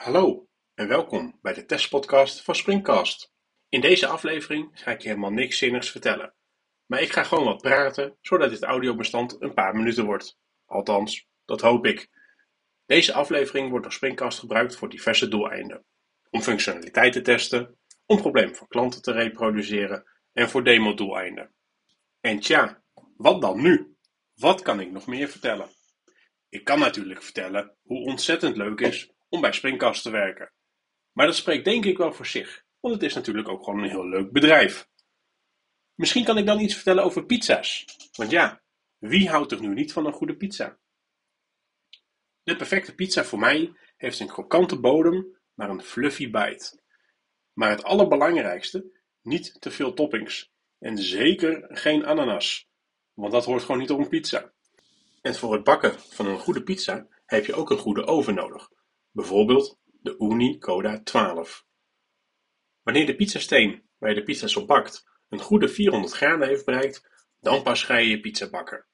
Hallo en welkom bij de testpodcast van Springcast. In deze aflevering ga ik je helemaal niks zinnigs vertellen. Maar ik ga gewoon wat praten, zodat dit audiobestand een paar minuten wordt. Althans, dat hoop ik. Deze aflevering wordt door Springcast gebruikt voor diverse doeleinden. Om functionaliteit te testen, om problemen van klanten te reproduceren en voor demo-doeleinden. En tja, wat dan nu? Wat kan ik nog meer vertellen? Ik kan natuurlijk vertellen hoe ontzettend leuk is om bij Springcast te werken. Maar dat spreekt denk ik wel voor zich, want het is natuurlijk ook gewoon een heel leuk bedrijf. Misschien kan ik dan iets vertellen over pizza's. Want ja, wie houdt er nu niet van een goede pizza? De perfecte pizza voor mij heeft een krokante bodem, maar een fluffy bite. Maar het allerbelangrijkste, niet te veel toppings. En zeker geen ananas, want dat hoort gewoon niet op een pizza. En voor het bakken van een goede pizza heb je ook een goede oven nodig. Bijvoorbeeld de Ooni Coda 12. Wanneer de pizzasteen waar je de pizza's op bakt een goede 400 graden heeft bereikt, dan pas ga je je pizza bakken.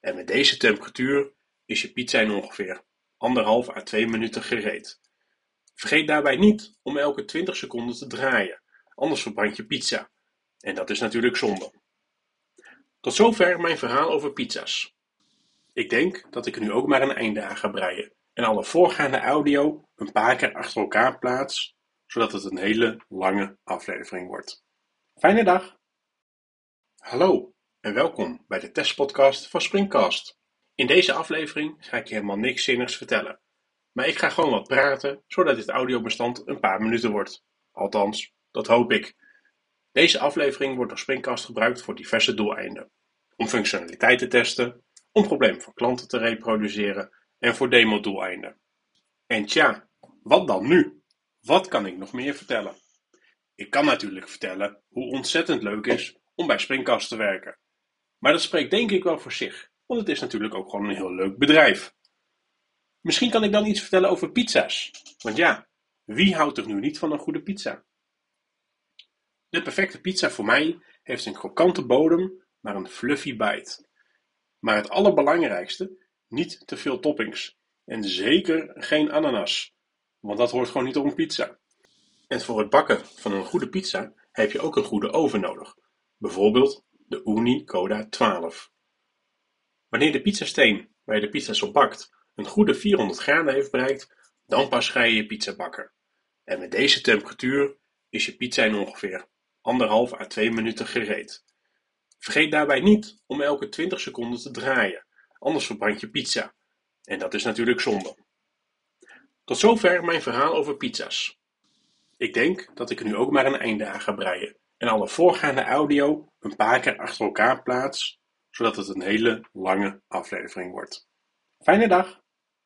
En met deze temperatuur is je pizza in ongeveer anderhalf à 2 minuten gereed. Vergeet daarbij niet om elke 20 seconden te draaien, anders verbrand je pizza. En dat is natuurlijk zonde. Tot zover mijn verhaal over pizza's. Ik denk dat ik er nu ook maar een einde aan ga breien en alle voorgaande audio een paar keer achter elkaar plaats, zodat het een hele lange aflevering wordt. Fijne dag! Hallo en welkom bij de testpodcast van Springcast. In deze aflevering ga ik je helemaal niks zinnigs vertellen, maar ik ga gewoon wat praten, zodat dit audiobestand een paar minuten wordt. Althans, dat hoop ik. Deze aflevering wordt door Springcast gebruikt voor diverse doeleinden. Om functionaliteit te testen, om problemen van klanten te reproduceren en voor demo-doeleinden. En tja, wat dan nu? Wat kan ik nog meer vertellen? Ik kan natuurlijk vertellen hoe ontzettend leuk is om bij Springcast te werken. Maar dat spreekt denk ik wel voor zich, want het is natuurlijk ook gewoon een heel leuk bedrijf. Misschien kan ik dan iets vertellen over pizza's. Want ja, wie houdt er nu niet van een goede pizza? De perfecte pizza voor mij heeft een krokante bodem, maar een fluffy bite. Maar het allerbelangrijkste niet te veel toppings. En zeker geen ananas, want dat hoort gewoon niet op een pizza. En voor het bakken van een goede pizza heb je ook een goede oven nodig. Bijvoorbeeld de Ooni Coda 12. Wanneer de pizzasteen waar je de pizza's op bakt een goede 400 graden heeft bereikt, dan pas ga je je pizza bakken. En met deze temperatuur is je pizza in ongeveer anderhalf à 2 minuten gereed. Vergeet daarbij niet om elke 20 seconden te draaien anders verbrand je pizza. En dat is natuurlijk zonde. Tot zover mijn verhaal over pizza's. Ik denk dat ik er nu ook maar een einde aan ga breien en alle voorgaande audio een paar keer achter elkaar plaats, zodat het een hele lange aflevering wordt. Fijne dag!